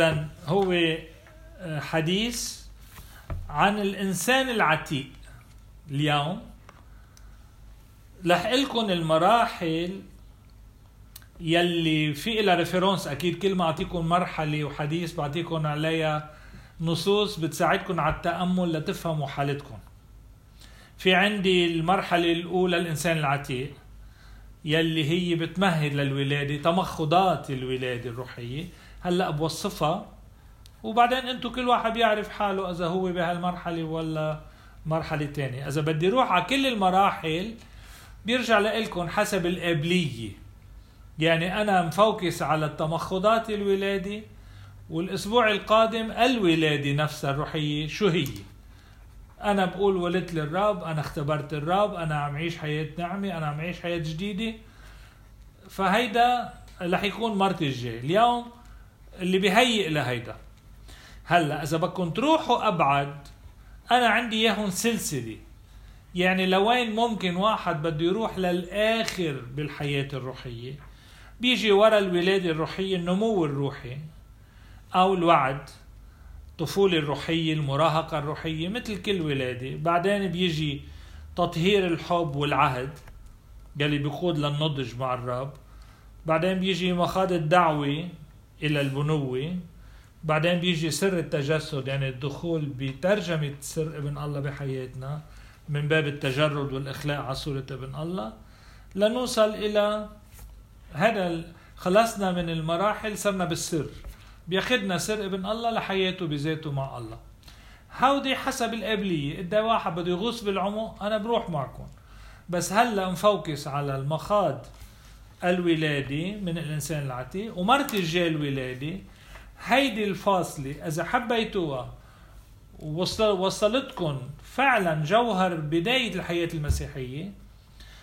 إذا هو حديث عن الإنسان العتيق اليوم. رح لكم المراحل يلي في لها ريفرنس أكيد كل ما اعطيكم مرحلة وحديث بعطيكم عليها نصوص بتساعدكم على التأمل لتفهموا حالتكم في عندي المرحلة الأولى الإنسان العتيق يلي هي بتمهد للولادة تمخضات الولادة الروحية. هلأ بوصفها. وبعدين أنتم كل واحد بيعرف حاله إذا هو بهالمرحلة ولا مرحلة تانية. إذا بدي أروح على كل المراحل بيرجع لكم حسب القابليه يعني أنا مفوكس على التمخضات الولاده والأسبوع القادم الولاده نفسها الروحية شو هي؟ أنا بقول ولدت للرب أنا اختبرت الرب أنا عم عيش حياة نعمة أنا عم عيش حياة جديدة. فهيدا رح يكون مرتي الجاي. اليوم اللي بيهيئ لهيدا. هلا إذا بدكم تروحوا أبعد أنا عندي إياهم سلسلة. يعني لوين ممكن واحد بده يروح للآخر بالحياة الروحية؟ بيجي ورا الولادة الروحية النمو الروحي أو الوعد الطفوله الروحية المراهقة الروحية مثل كل ولادة. بعدين بيجي تطهير الحب والعهد يلي بيقود للنضج مع الرب. بعدين بيجي مخاض الدعوة إلى البنوة. بعدين بيجي سر التجسد يعني الدخول بترجمة سر ابن الله بحياتنا من باب التجرد والإخلاء على صورة ابن الله لنوصل إلى هذا خلصنا من المراحل صرنا بالسر. بياخدنا سر ابن الله لحياته بذاته مع الله. هودي حسب القابلية إذا واحد بده يغوص بالعمق أنا بروح معكم. بس هلا مفوكس على المخاض. الولادي من الإنسان العتيق ومرت الجاي الولادي هيدي الفاصلة إذا حبيتوها ووصلتكم فعلا جوهر بداية الحياة المسيحية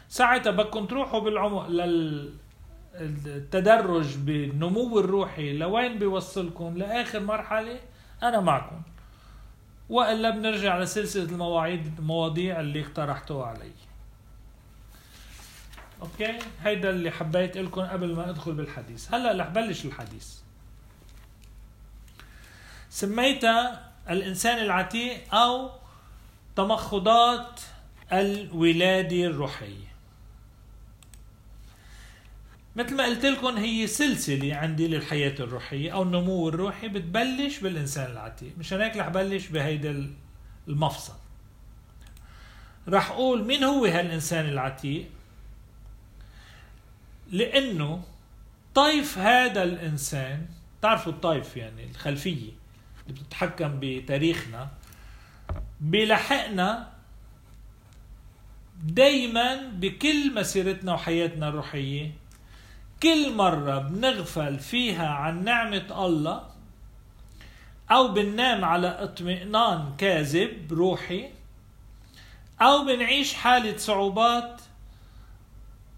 ساعتها بدكم تروحوا بالعمق للتدرج بالنمو الروحي. لوين بيوصلكم لآخر مرحلة أنا معكم وإلا بنرجع لسلسلة المواعيد المواضيع اللي اقترحتوها علي. أوكي؟ هيدا اللي حبيت لكم قبل ما أدخل بالحديث. هلأ رح بلش الحديث. سميتها الإنسان العتيق أو تمخضات الولادة الروحية. مثل ما قلت لكم هي سلسلة عندي للحياة الروحية أو النمو الروحي بتبلش بالإنسان العتيق. مشان هيك رح بلش بهيدا المفصل. رح أقول مين هو هالإنسان العتيق؟ لأنه طيف هذا الإنسان تعرفوا الطيف يعني الخلفية اللي بتتحكم بتاريخنا بيلحقنا دايما بكل مسيرتنا وحياتنا الروحية. كل مرة بنغفل فيها عن نعمة الله أو بننام على اطمئنان كاذب روحي أو بنعيش حالة صعوبات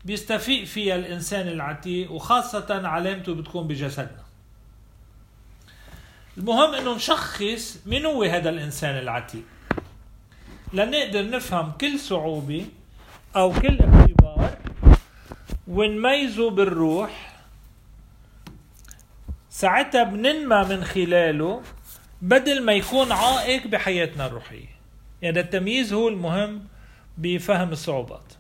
بيستفيق فيها الإنسان العتيق وخاصة علامته بتكون بجسدنا. المهم إنه نشخص من هو هذا الإنسان العتيق. لنقدر نفهم كل صعوبة أو كل اختبار ونميزه بالروح. ساعتها بننمى من خلاله بدل ما يكون عائق بحياتنا الروحية. يعني التمييز هو المهم بفهم الصعوبات.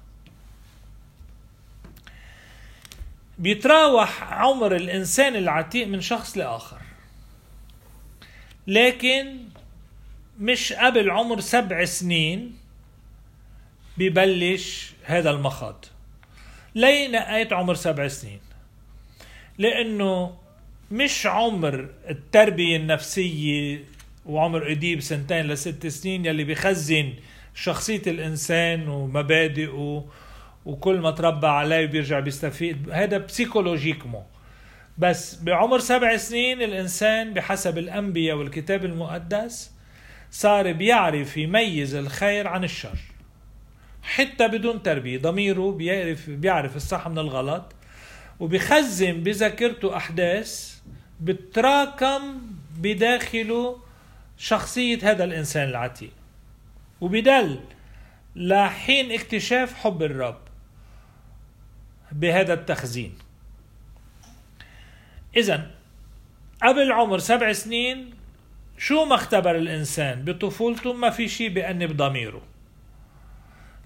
بيتراوح عمر الإنسان العتيق من شخص لآخر. لكن مش قبل عمر سبع سنين ببلش هذا المخاض. ليه نقيت عمر سبع سنين. لأنه مش عمر التربية النفسية وعمر اديب سنتين لست سنين يلي بيخزن شخصية الإنسان ومبادئه وكل ما تربى عليه بيرجع بيستفيد. هذا بسيكولوجيكمو بس بعمر سبع سنين الإنسان بحسب الأنبياء والكتاب المقدس صار بيعرف يميز الخير عن الشر. حتى بدون تربية. ضميره بيعرف بيعرف الصح من الغلط وبخزن بذاكرته أحداث بتراكم بداخله شخصية هذا الإنسان العتيق. وبدل لحين اكتشاف حب الرب. بهذا التخزين. إذا قبل عمر سبع سنين شو ما اختبر الإنسان بطفولته ما في شيء بأنب ضميره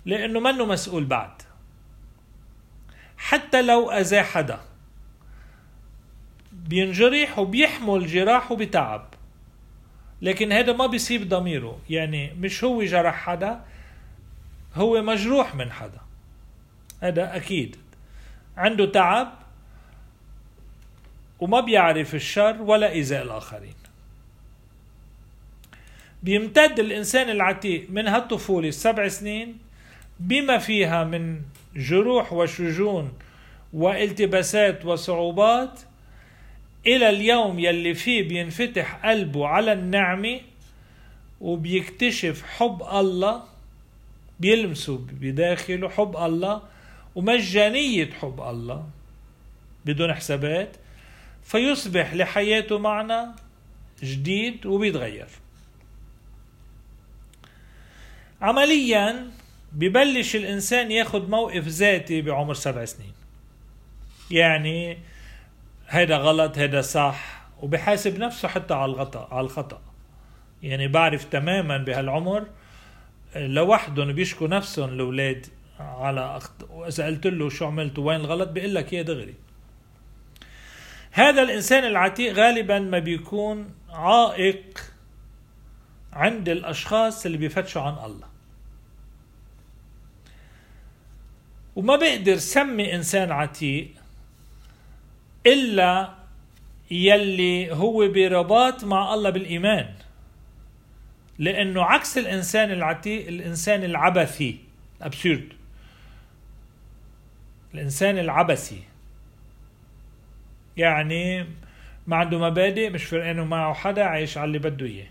لأنه منه مسؤول بعد. حتى لو أذى حدا. بينجرح وبيحمل جراحه بتعب. لكن هذا ما بيصيب ضميره. يعني مش هو جرح حدا هو مجروح من حدا. هذا أكيد. عنده تعب وما بيعرف الشر ولا إيذاء الآخرين. بيمتد الإنسان العتيق من هالطفولة السبع سنين بما فيها من جروح وشجون والتباسات وصعوبات إلى اليوم يلي فيه بينفتح قلبه على النعمة وبيكتشف حب الله بيلمسه بداخله حب الله ومجانية حب الله بدون حسابات فيصبح لحياته معنى جديد وبيتغير. عمليا ببلش الإنسان ياخد موقف ذاتي بعمر سبع سنين. يعني هيدا غلط هيدا صح وبحاسب نفسه حتى على الخطأ على الخطأ. يعني بعرف تماما بهالعمر لوحدهم بيشكوا نفسهم الاولاد على أخط... واذا قلت له شو عملت وين الغلط بيقول لك إيه دغري. هذا الإنسان العتيق غالبا ما بيكون عائق عند الأشخاص اللي بيفتشوا عن الله. وما بقدر سمي إنسان عتيق إلا يلي هو برباط مع الله بالإيمان. لأنه عكس الإنسان العتيق الإنسان العبثي ابسورد الإنسان العبثي. يعني ما عنده مبادئ مش فرقانه معه حدا عايش على اللي بده إياه.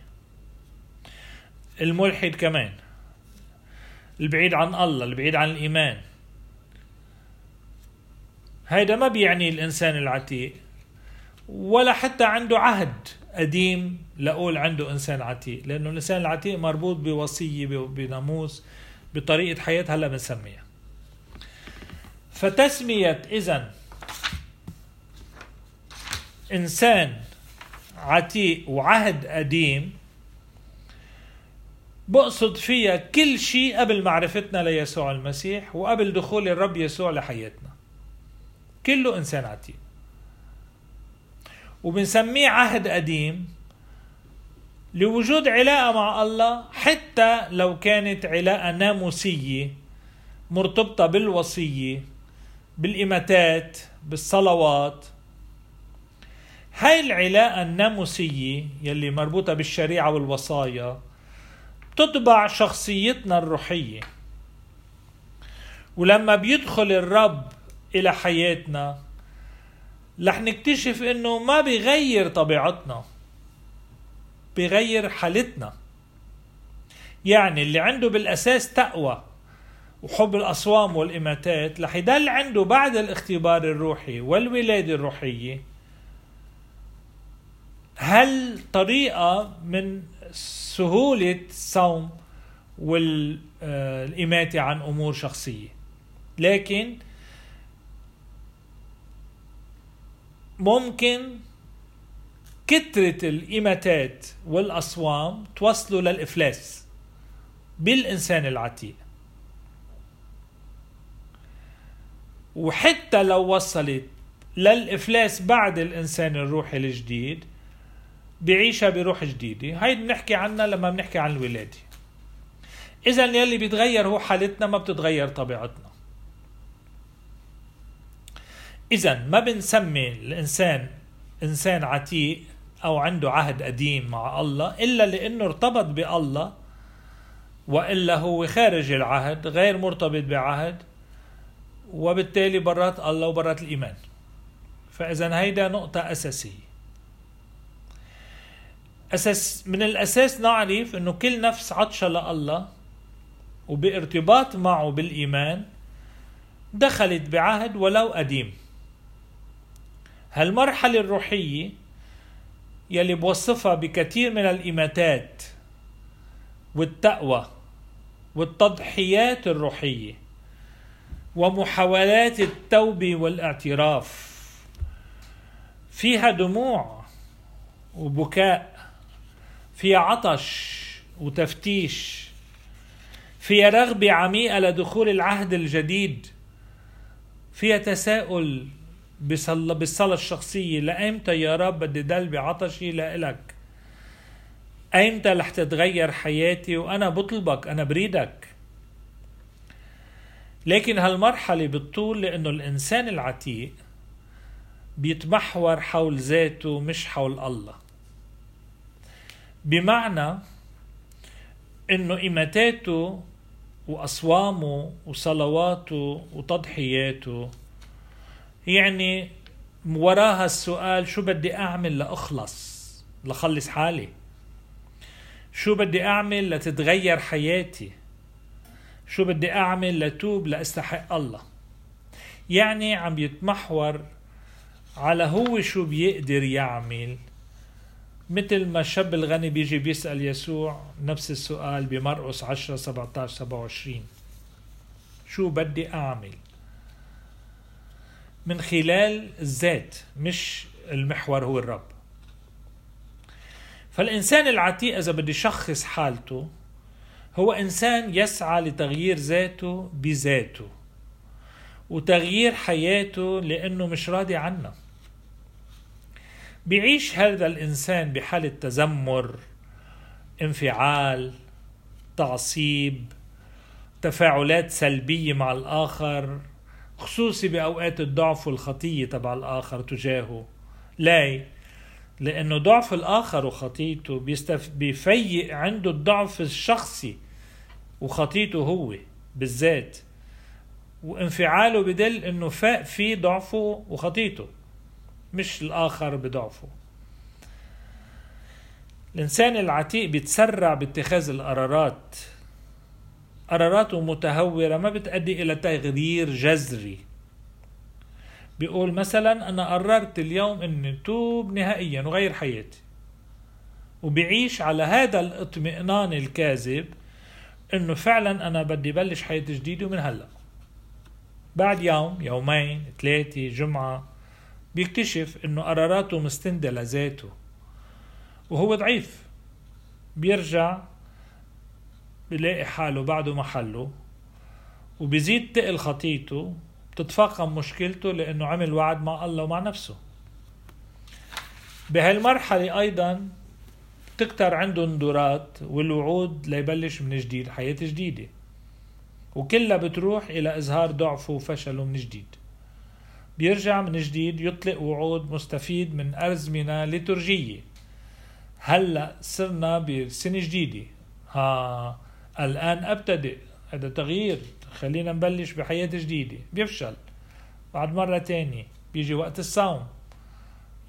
الملحد كمان. البعيد عن الله البعيد عن الإيمان. هيدا ما بيعني الإنسان العتيق. ولا حتى عنده عهد قديم لأقول عنده إنسان عتيق. لأنه الإنسان العتيق مربوط بوصية بناموس بطريقة حياه هلا بنسميها. فتسمية اذا إنسان عتيق وعهد قديم بقصد فيها كل شيء قبل معرفتنا ليسوع المسيح وقبل دخول الرب يسوع لحياتنا. كله إنسان عتيق. وبنسميه عهد قديم لوجود علاقة مع الله حتى لو كانت علاقة ناموسية مرتبطة بالوصية بالإماتات بالصلوات. هاي العلاقة الناموسية يلي مربوطة بالشريعة والوصايا تطبع شخصيتنا الروحية. ولما بيدخل الرب إلى حياتنا رح نكتشف إنه ما بيغير طبيعتنا بيغير حالتنا. يعني اللي عنده بالأساس تقوى وحب الأصوام والإماتات رح يضل عنده بعد الاختبار الروحي والولادة الروحية. هل طريقة من سهولة الصوم والإماتة عن أمور شخصية؟ لكن ممكن كترة الإماتات والأصوام توصلوا للإفلاس بالإنسان العتيق. وحتى لو وصلت للإفلاس بعد الإنسان الروحي الجديد بعيشها بروح جديدة. هاي بنحكي عنها لما بنحكي عن الولادة. إذا يلي بيتغير هو حالتنا ما بتتغير طبيعتنا. إذا ما بنسمي الإنسان إنسان عتيق أو عنده عهد قديم مع الله إلا لأنه ارتبط بالله وإلا هو خارج العهد غير مرتبط بعهد. وبالتالي برات الله وبرات الإيمان. فإذا هيدا نقطة أساسية. أساس من الأساس نعرف أنه كل نفس عطشة لله وبارتباط معه بالإيمان دخلت بعهد ولو قديم. هالمرحلة الروحية يلي بوصفها بكثير من الإماتات والتقوى والتضحيات الروحية. ومحاولات التوبة والاعتراف. فيها دموع وبكاء فيها عطش وتفتيش فيها رغبة عميقة لدخول العهد الجديد فيها تساؤل بالصلاة الشخصية. لأيمتى يا رب بدي دل بعطشي؟ لإلك أيمتى رح تتغير حياتي؟ وأنا بطلبك أنا بريدك. لكن هالمرحلة بتطول لأنه الإنسان العتيق بيتمحور حول ذاته مش حول الله. بمعنى إنه ايماتاته وأصوامه وصلواته وتضحياته يعني وراها السؤال شو بدي أعمل لأخلص لخلص حالي؟ شو بدي أعمل لتتغير حياتي؟ شو بدي أعمل لتوب لأستحق الله. يعني عم يتمحور على هو شو بيقدر يعمل. مثل ما الشاب الغني بيجي بيسأل يسوع نفس السؤال بمرقس 10 17 27 شو بدي أعمل؟ من خلال الذات مش المحور هو الرب. فالإنسان العتيق إذا بدي شخص حالته هو إنسان يسعى لتغيير ذاته بذاته وتغيير حياته لأنه مش راضي عنها بيعيش هذا الإنسان بحالة تذمر انفعال تعصيب تفاعلات سلبية مع الآخر خصوصي بأوقات الضعف والخطية تبع الآخر تجاهه. لا لأنه ضعف الآخر وخطيته بيستف... بيفيق عنده الضعف الشخصي وخطيته هو بالذات. وانفعاله بدل إنه فاق فيه ضعفه وخطيته مش الآخر بضعفه. الإنسان العتيق بيتسرع باتخاذ القرارات. قراراته متهورة ما بتأدي إلى تغيير جذري. بيقول مثلا أنا قررت اليوم أني توب نهائيا وغير حياتي. وبيعيش على هذا الاطمئنان الكاذب إنه فعلا أنا بدي بلش حياة جديدة من هلأ. بعد يوم يومين ثلاثة جمعة بيكتشف إنه قراراته مستندة لذاته. وهو ضعيف. بيرجع بيلاقي حاله بعده محله. وبيزيد تقل خطيته. بتتفاقم مشكلته لأنه عمل وعد مع الله ومع نفسه. بهالمرحلة أيضا تكتر عنده ندورات والوعود ليبلش من جديد حياة جديدة. وكلها بتروح إلى إظهار ضعفه وفشله من جديد. بيرجع من جديد يطلق وعود مستفيد من أزمنة ليتورجية. هلأ صرنا بسنة جديدة. ها الآن أبتدئ. هذا تغيير. خلينا نبلش بحياة جديدة. بيفشل. بعد مرة تانية بيجي وقت الصوم.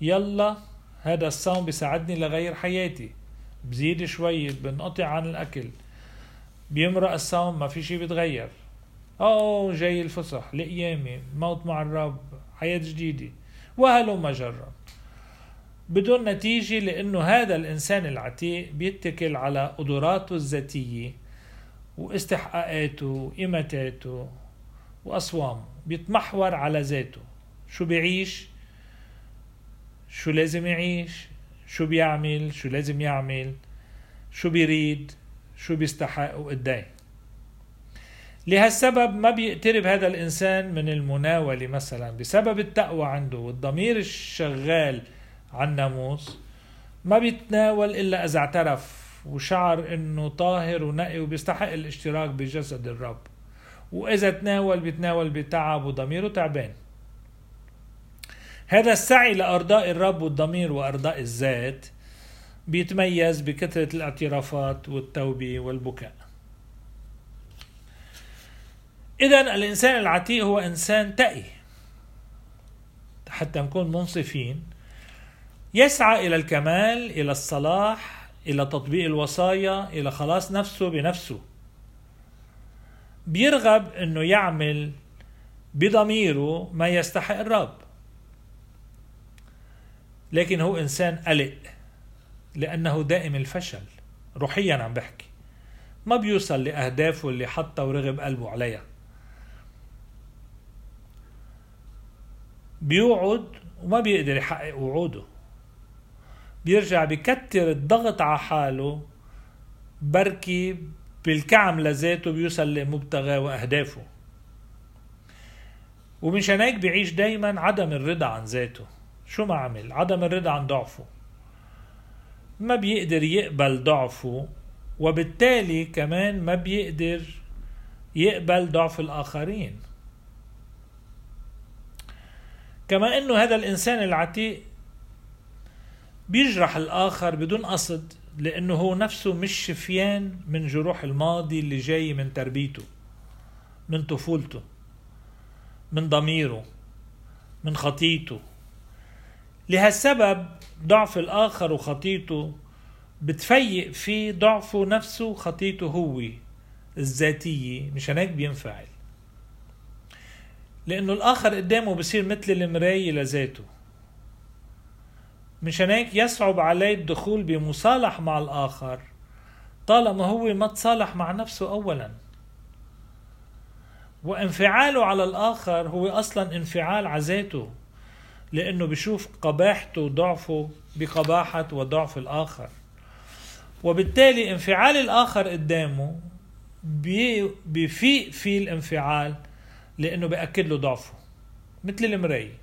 يلا هذا الصوم بيساعدني لغير حياتي. بزيد شوي بنقطع عن الأكل. بيمرق الصوم ما في شي بيتغير. أوه جاي الفصح لقيامي موت مع الرب حياة جديدة. وهلم جرا بدون نتيجة لأنه هذا الإنسان العتيق بيتكل على قدراته الذاتية واستحقاقاته وإيمتاته وأصوامه. بيتمحور على ذاته. شو بيعيش؟ شو لازم يعيش؟ شو بيعمل؟ شو لازم يعمل؟ شو بيريد؟ شو بيستحق وقديه لهالسبب ما بيقترب هذا الإنسان من المناولة مثلا. بسبب التقوى عنده والضمير الشغال عن الناموس ما بيتناول إلا إذا اعترف وشعر إنه طاهر ونقي وبيستحق الاشتراك بجسد الرب. وإذا تناول بيتناول بتعب وضميره تعبان. هذا السعي لأرضاء الرب والضمير وأرضاء الذات بيتميز بكثرة الاعترافات والتوبة والبكاء. إذا الإنسان العتيق هو إنسان تقي. حتى نكون منصفين. يسعى إلى الكمال إلى الصلاح إلى تطبيق الوصايا إلى خلاص نفسه بنفسه. بيرغب أنه يعمل بضميره ما يستحق الرب. لكن هو إنسان قلق لأنه دائم الفشل. روحيا عم بحكي. ما بيوصل لأهدافه اللي حطها ورغب قلبه عليها. بيوعد وما بيقدر يحقق وعوده. بيرجع بكتر الضغط على حاله بركي بالكعم لذاته بيوصل لمبتغى وأهدافه. ومشان هيك بيعيش دايما عدم الرضا عن ذاته. شو ما عمل؟ عدم الرضا عن ضعفه. ما بيقدر يقبل ضعفه وبالتالي كمان ما بيقدر يقبل ضعف الآخرين. كما أنه هذا الإنسان العتيق بيجرح الآخر بدون قصد لأنه هو نفسه مش شفيان من جروح الماضي اللي جاي من تربيته من طفولته من ضميره من خطيته. لهالسبب ضعف الآخر وخطيته بتفيق فيه ضعفه نفسه وخطيته هو الذاتية مشان هيك بينفعل. لأنه الآخر قدامه بصير مثل المراية لذاته. مشان هيك يصعب عليه الدخول بمصالح مع الآخر طالما هو ما تصالح مع نفسه أولا. وانفعاله على الآخر هو أصلا انفعال على ذاته لأنه بشوف قباحته وضعفه بقباحة وضعف الآخر. وبالتالي انفعال الآخر قدامه بيفيق فيه الانفعال لأنه بأكد له ضعفه مثل المراية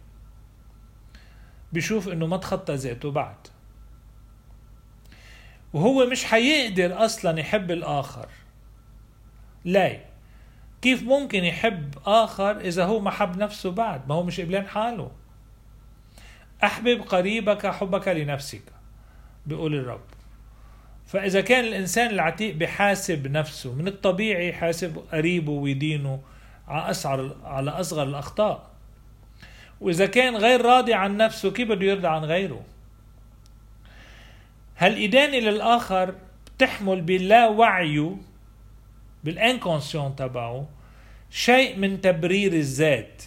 بشوف إنه ما تخطى ذاته بعد. وهو مش حيقدر أصلا يحب الآخر. لا. كيف ممكن يحب آخر إذا هو ما حب نفسه بعد؟ ما هو مش قبلان حاله. أحبب قريبك حبك لنفسك بيقول الرب. فإذا كان الإنسان العتيق بحاسب نفسه من الطبيعي يحاسب قريبه ويدينه على أسعر على أصغر الأخطاء. وإذا كان غير راضي عن نفسه كيف بده يرضى عن غيره؟ هالإدانة للآخر بتحمل باللا وعيه بالإنكونسيون تبعه شيء من تبرير الذات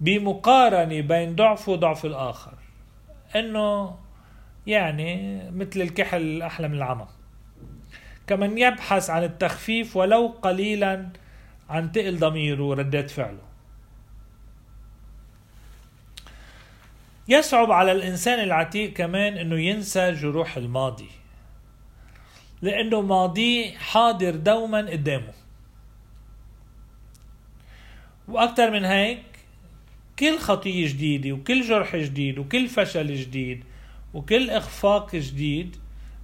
بمقارنة بين ضعفه وضعف الآخر. إنه يعني مثل الكحل الأحلى من العمى. كمن يبحث عن التخفيف ولو قليلا عن تقل ضميره وردات فعله. يصعب على الإنسان العتيق كمان أنه ينسى جروح الماضي. لأنه ماضيه حاضر دوما قدامه. وأكثر من هيك كل خطية جديدة وكل جرح جديد وكل فشل جديد وكل إخفاق جديد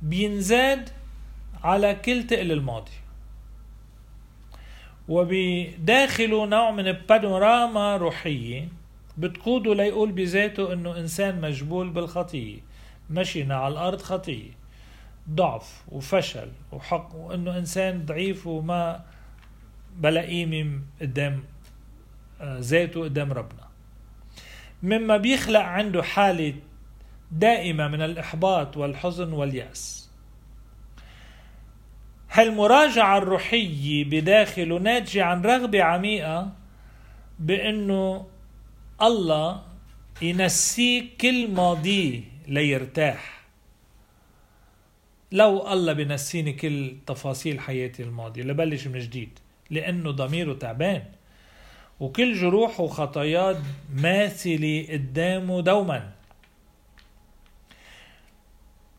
بينزاد على كل تقل الماضي. وبداخله نوع من بانوراما روحية بتقوده ليقول بذاته إنه إنسان مجبول بالخطيه مشينا على الأرض خطيه ضعف وفشل وحق وإنه إنسان ضعيف وما بلا قيمة قدام آه، ذاته قدام ربنا. مما بيخلق عنده حالة دائمة من الإحباط والحزن واليأس. هالمراجعة الروحية بداخله ناتجة عن رغبة عميقة بإنه الله ينسيك كل ماضيه ليرتاح. لو الله بنسيني كل تفاصيل حياتي الماضية لبلش من جديد لأنه ضميره تعبان. وكل جروح وخطاياه ماثلة قدامه دوما.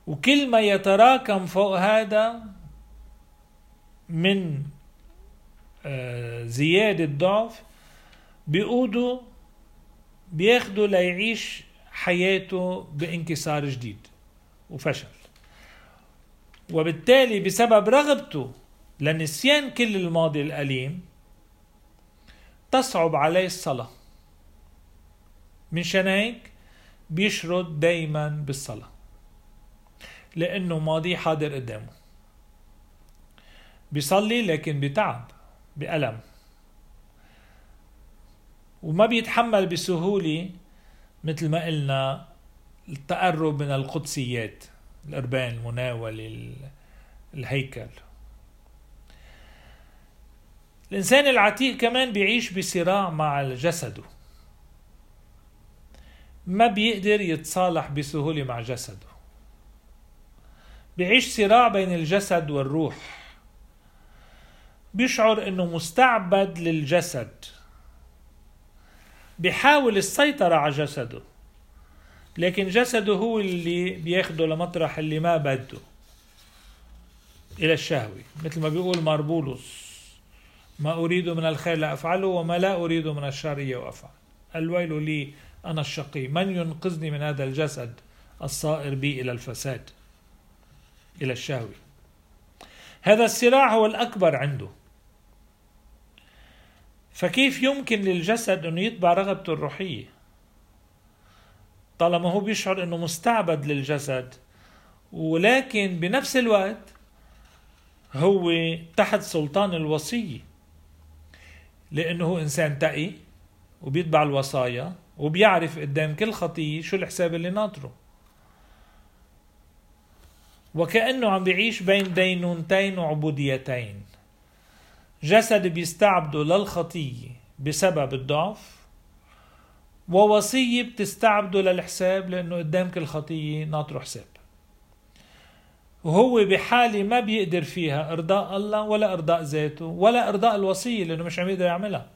وكل ما يتراكم فوق هذا من آه، زيادة ضعف بيقودوا بياخده ليعيش حياته بانكسار جديد وفشل. وبالتالي بسبب رغبته لنسيان كل الماضي الأليم تصعب عليه الصلاة. من هيك بيشرد دايما بالصلاة لأنه ماضي حاضر قدامه. بيصلي لكن بتعب بألم. وما بيتحمل بسهولة مثل ما قلنا التقرب من القدسيات الأربان المناولة الهيكل. الإنسان العتيق كمان بيعيش بصراع مع جسده ما بيقدر يتصالح بسهولة مع جسده. بيعيش صراع بين الجسد والروح. بيشعر إنه مستعبد للجسد. بيحاول السيطرة على جسده. لكن جسده هو اللي بياخده لمطرح اللي ما بده. إلى الشهوة. مثل ما بيقول ماربولوس ما أريد من الخير لا أفعله وما لا أريد من الشر وأفعل. الويل لي أنا الشقي من ينقذني من هذا الجسد الصائر بي إلى الفساد؟ إلى الشهوة. هذا الصراع هو الأكبر عنده. فكيف يمكن للجسد أنه يتبع رغبته الروحية؟ طالما هو بيشعر أنه مستعبد للجسد ولكن بنفس الوقت هو تحت سلطان الوصية لأنه هو إنسان تقي وبيتبع الوصايا وبيعرف قدام كل خطية شو الحساب اللي ناطره. وكأنه عم بيعيش بين دينونتين وعبوديتين. جسد بيستعبده للخطية بسبب الضعف ووصية بتستعبده للحساب لأنه قدام كل خطية ناطره حساب. وهو بحالة ما بيقدر فيها إرضاء الله ولا إرضاء ذاته ولا إرضاء الوصية لأنه مش عم يقدر يعملها.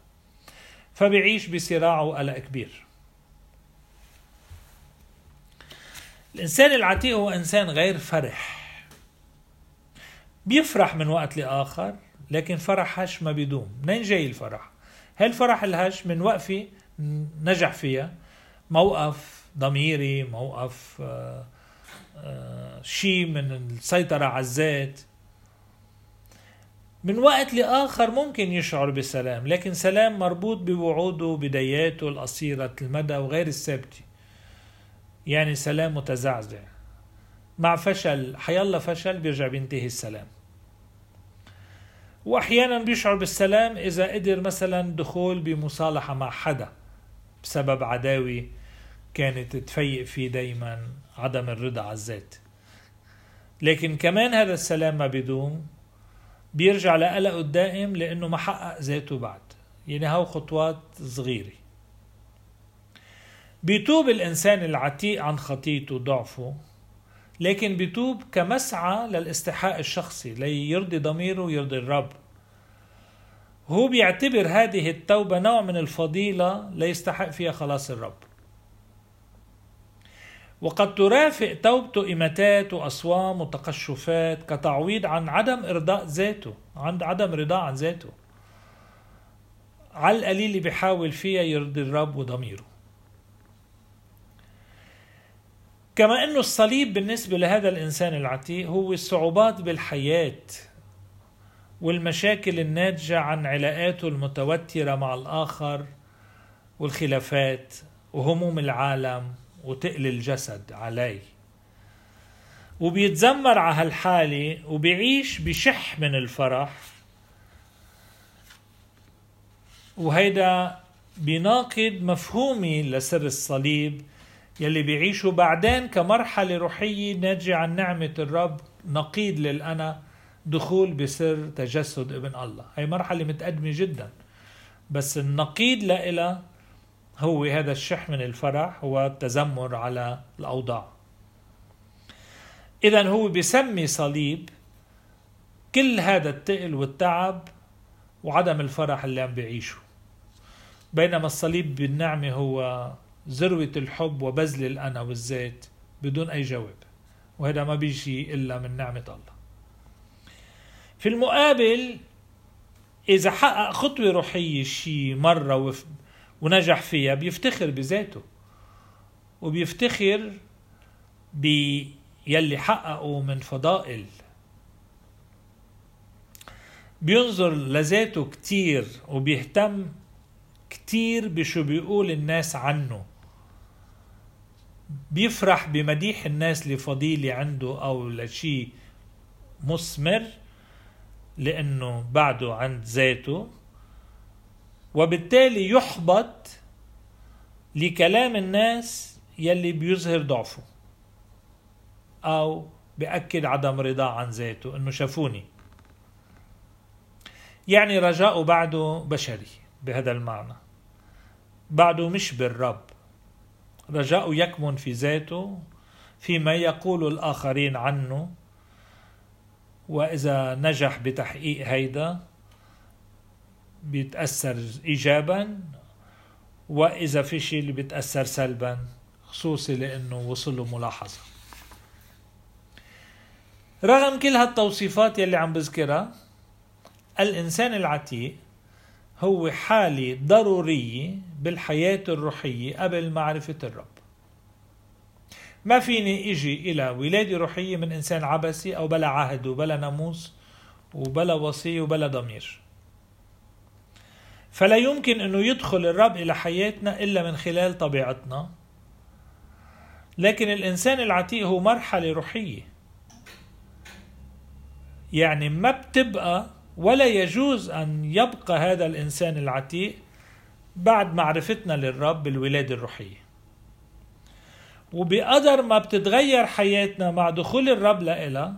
فبيعيش بصراع وقلق كبير. الإنسان العتيق هو إنسان غير فرح. بيفرح من وقت لآخر. لكن فرح هش ما بيدوم. منين جاي الفرح؟ هالفرح الهش من وقفة نجح فيها موقف ضميري موقف آه شيء من السيطرة على الذات. من وقت لآخر ممكن يشعر بسلام لكن سلام مربوط بوعوده وبداياته القصيرة المدى وغير الثابتة يعني سلام متزعزع. مع فشل حيالله فشل بيرجع بينتهي السلام. وأحيانا بيشعر بالسلام إذا قدر مثلا دخول بمصالحة مع حدا بسبب عداوة كانت تفيق فيه دايما عدم الرضا على الذات. لكن كمان هذا السلام ما بيدوم بيرجع لقلقه الدائم لأنه ما حقق ذاته بعد. يعني هاو خطوات صغيرة. بيتوب الإنسان العتيق عن خطيته وضعفه لكن بيتوب كمسعى للاستحقاق الشخصي ليرضي ضميره ويرضي الرب. هو بيعتبر هذه التوبة نوع من الفضيلة ليستحق فيها خلاص الرب. وقد ترافق توبته إماتات وأصوام وتقشفات كتعويض عن عدم إرضاء ذاته عن عدم رضاه عن ذاته. على القليل اللي بيحاول فيها يرضي الرب وضميره. كما أنه الصليب بالنسبة لهذا الإنسان العتيق هو الصعوبات بالحياة والمشاكل الناتجة عن علاقاته المتوترة مع الآخر والخلافات وهموم العالم وتقل الجسد عليه. وبيتذمر على هالحالة وبيعيش بشح من الفرح. وهيدا بيناقض مفهومي لسر الصليب يلي بيعيشه بعدين كمرحلة روحية ناتجة عن نعمة الرب نقيض للأنا دخول بسر تجسد ابن الله. هي مرحلة متقدمة جدا. بس النقيض لإلها هو هذا الشح من الفرح هو على الأوضاع. إذا هو بيسمي صليب كل هذا التقل والتعب وعدم الفرح اللي عم بيعيشه. بينما الصليب بالنعمة هو ذروة الحب وبذل الأنا والذات بدون أي جواب وهذا ما بيجي إلا من نعمة الله. في المقابل إذا حقق خطوة روحية شي مرة ونجح فيها بيفتخر بذاته وبيفتخر بيلي حققه من فضائل. بينظر لذاته كتير وبيهتم كتير بشو بيقول الناس عنه. بيفرح بمديح الناس لفضيلة عنده أو لشي مثمر لأنه بعده عند ذاته. وبالتالي يحبط لكلام الناس يلي بيظهر ضعفه أو بأكد عدم رضاه عن ذاته. إنه شافوني. يعني رجاؤه بعده بشري بهذا المعنى. بعده مش بالرب. رجاؤه يكمن في ذاته فيما يقول الآخرين عنه وإذا نجح بتحقيق هيدا بيتأثر إيجابا وإذا في شيء اللي بيتأثر سلبا خصوصي لأنه وصل له ملاحظة. رغم كل هالتوصيفات يلي عم بذكرها الإنسان العتيق هو حالة ضرورية بالحياة الروحية قبل معرفة الرب. ما فيني إجي إلى ولادة روحية من إنسان عبسي أو بلا عهد وبلا ناموس وبلا وصية وبلا ضمير. فلا يمكن إنه يدخل الرب إلى حياتنا إلا من خلال طبيعتنا. لكن الإنسان العتيق هو مرحلة روحية. يعني ما بتبقى ولا يجوز أن يبقى هذا الإنسان العتيق بعد معرفتنا للرب بالولادة الروحية. وبقدر ما بتتغير حياتنا مع دخول الرب لإلها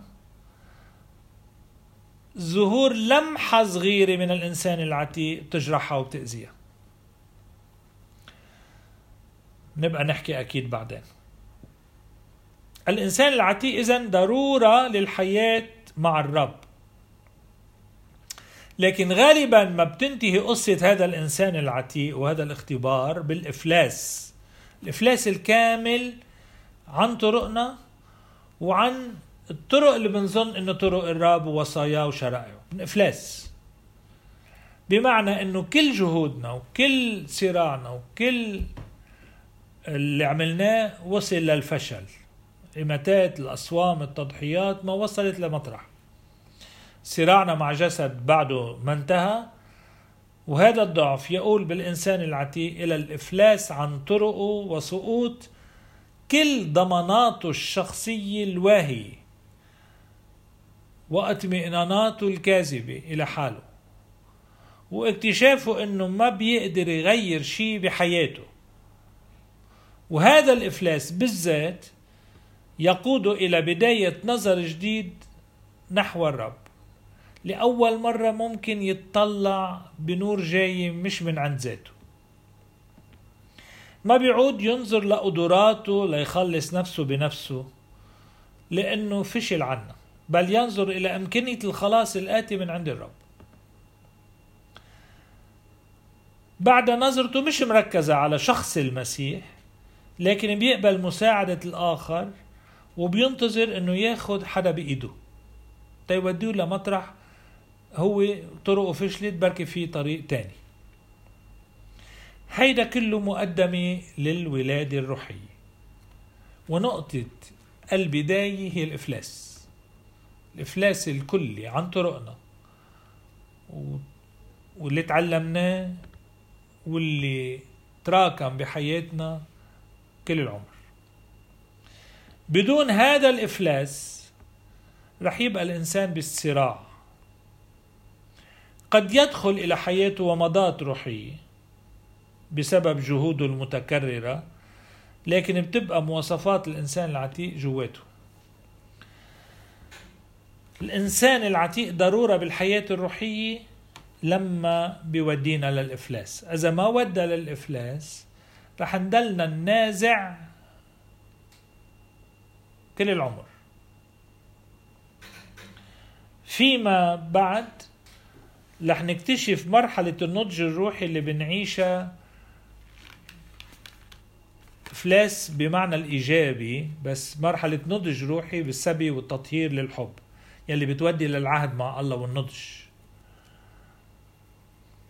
ظهور لمحة صغيرة من الإنسان العتيق بتجرحها وبتأذيها. نبقى نحكي أكيد بعدين. الإنسان العتيق إذن ضرورة للحياة مع الرب. لكن غالبا ما بتنتهي قصة هذا الإنسان العتيق وهذا الاختبار بالإفلاس. الإفلاس الكامل عن طرقنا وعن الطرق اللي بنظن إنه طرق الرب ووصاياه وشرائعه. إفلاس. بمعنى إنه كل جهودنا وكل صراعنا وكل اللي عملناه وصل للفشل. إماتات الأصوام التضحيات ما وصلت لمطرح. صراعنا مع جسد بعده ما انتهى وهذا الضعف يقول بالإنسان العتيق إلى الإفلاس عن طرقه وسقوط كل ضماناته الشخصية الواهية واطمئناناته الكاذبة إلى حاله واكتشافه أنه ما بيقدر يغير شيء بحياته. وهذا الإفلاس بالذات يقود إلى بداية نظر جديد نحو الرب. لأول مرة ممكن يتطلع بنور جاي مش من عند ذاته. ما بيعود ينظر لقدراته ليخلص نفسه بنفسه لأنه فشل عنا. بل ينظر إلى إمكانية الخلاص الآتي من عند الرب. بعد نظرته مش مركزة على شخص المسيح لكن بيقبل مساعدة الآخر وبينتظر إنه ياخد حدا بإيده. تيوديه لمطرح؟ هو طرقه فشلت بركي في طريق تاني. هيدا كله مقدمة للولادة الروحية ونقطة البداية هي الإفلاس. الإفلاس الكلي عن طرقنا. واللي تعلمناه واللي تراكم بحياتنا كل العمر. بدون هذا الإفلاس رح يبقى الإنسان بالصراع. قد يدخل إلى حياته ومضات روحية بسبب جهوده المتكررة لكن بتبقى مواصفات الإنسان العتيق جواته. الإنسان العتيق ضرورة بالحياة الروحية لما بيودينا للإفلاس. إذا ما ودى للإفلاس رح نضلنا ننازع كل العمر. فيما بعد رح نكتشف مرحلة النضج الروحي اللي بنعيشها إفلاس بمعنى الإيجابي بس مرحلة نضج روحي بالسبي والتطهير للحب يلي بتودي للعهد مع الله والنضج.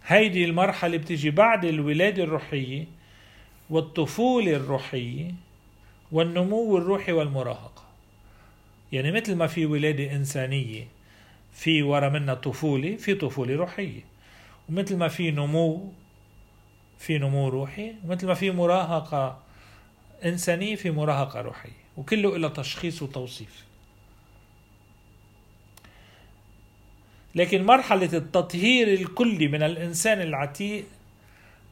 هيدي المرحلة بتجي بعد الولادة الروحية والطفولة الروحية والنمو الروحي والمراهقة. يعني مثل ما في ولادة إنسانية في ورا منها طفولة في طفولة روحية ومثل ما في نمو في نمو روحي. ومثل ما في مراهقة إنسانية في مراهقة روحية وكله إلى تشخيص وتوصيف. لكن مرحلة التطهير الكلي من الإنسان العتيق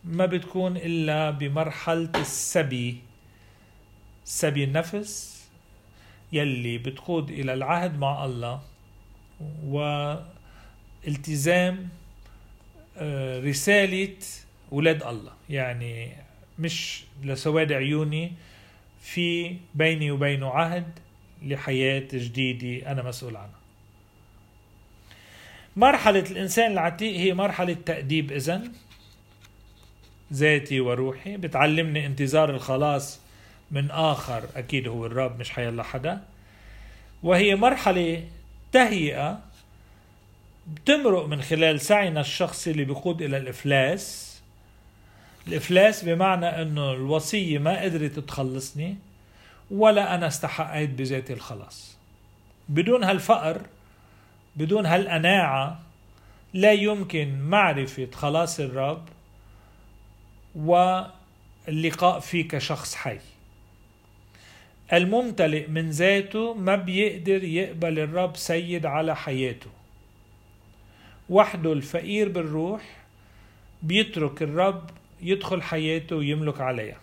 ما بتكون إلا بمرحلة السبي سبي النفس يلي بتقود إلى العهد مع الله. والتزام آه، رسالة ولاد الله. يعني مش لسواد عيوني في بيني وبينه عهد لحياة جديدة أنا مسؤول عنها. مرحلة الإنسان العتيق هي مرحلة تأديب إذن ذاتي وروحي. بتعلمني انتظار الخلاص من آخر أكيد هو الرب مش حيلا حدا. وهي مرحلة تهيئة بتمرق من خلال سعينا الشخصي اللي بيقود إلى الإفلاس. الإفلاس بمعنى أنه الوصية ما قدرت تخلصني ولا أنا استحقيت بذاتي الخلاص. بدون هالفقر بدون هالقناعة لا يمكن معرفة خلاص الرب واللقاء فيه كشخص حي. الممتلئ من ذاته ما بيقدر يقبل الرب سيد على حياته. وحده الفقير بالروح بيترك الرب يدخل حياته ويملك عليها.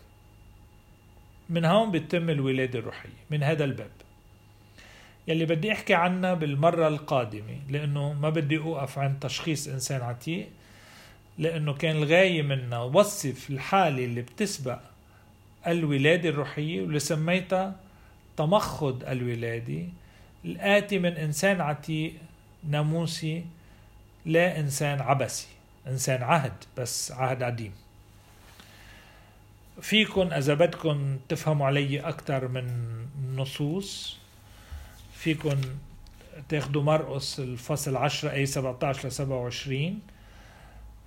من هون بتتم الولادة الروحية من هذا الباب. يلي بدي أحكي عنها بالمرة القادمة لأنه ما بدي أوقف عند تشخيص إنسان عتيق لأنه كان الغاية منها وصف الحالة اللي بتسبق الولادة الروحية واللي سميتها تمخض الولادة. الآتي من إنسان عتيق ناموسي لا إنسان عبسي إنسان عهد بس عهد قديم فيكن إذا بدكم تفهموا علي أكثر من نصوص فيكن تاخدوا مرقس الفصل 10 أي 17 ل 27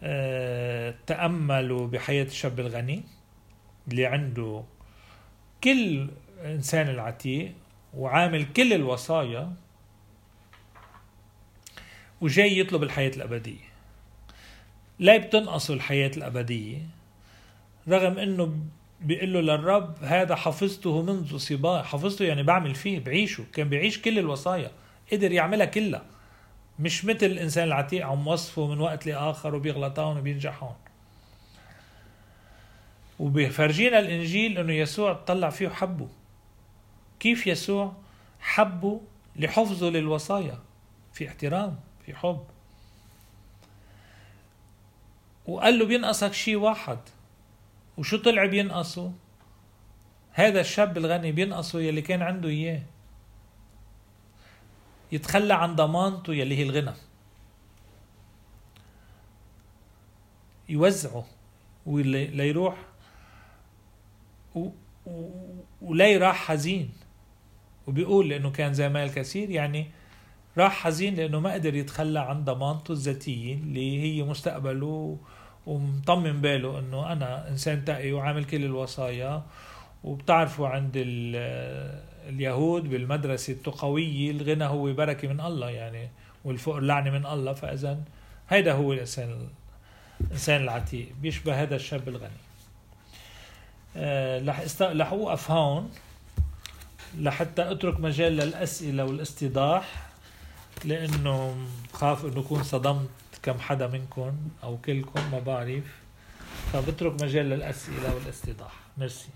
أه تأملوا بحياة الشاب الغني. اللي عنده كل إنسان العتيق وعامل كل الوصايا وجاي يطلب الحياة الأبدية. لا بتنقصه الحياة الأبدية رغم أنه بيقول له للرب هذا حفظته منذ صباه حفظته يعني بعمل فيه بعيشه. كان بيعيش كل الوصايا قدر يعملها كلها. مش مثل الإنسان العتيق عم وصفه من وقت لآخر وبيغلطون وبينجحون وبيفرجينا الإنجيل أنه يسوع طلع فيه حبه. كيف يسوع حبه لحفظه للوصايا؟ في احترام في حب. وقال له بينقصك شيء واحد. وشو طلع بينقصه؟ هذا الشاب الغني بينقصه يلي كان عنده إياه. يتخلى عن ضمانته يلي هي الغنى. يوزعه وليروح و... و... ولا راح حزين. وبيقول لأنه كان زي مال كثير يعني راح حزين لأنه ما قدر يتخلى عن ضمانته الذاتية اللي هي مستقبله ومطمن باله إنه أنا إنسان تقي وعامل كل الوصايا. وبتعرفوا عند اليهود بالمدرسة التقوية الغنى هو بركة من الله يعني والفقر لعنة من الله فاذا هيدا هو الإنسان الإنسان العتيق بيشبه هذا الشاب الغني. رح است... رح اوقف هون لحتى أترك مجال للأسئلة والاستيضاح لأنه خاف إنه اكون صدمت كم حدا منكم أو كلكم ما بعرف. فبترك مجال للأسئلة والاستيضاح ميرسي.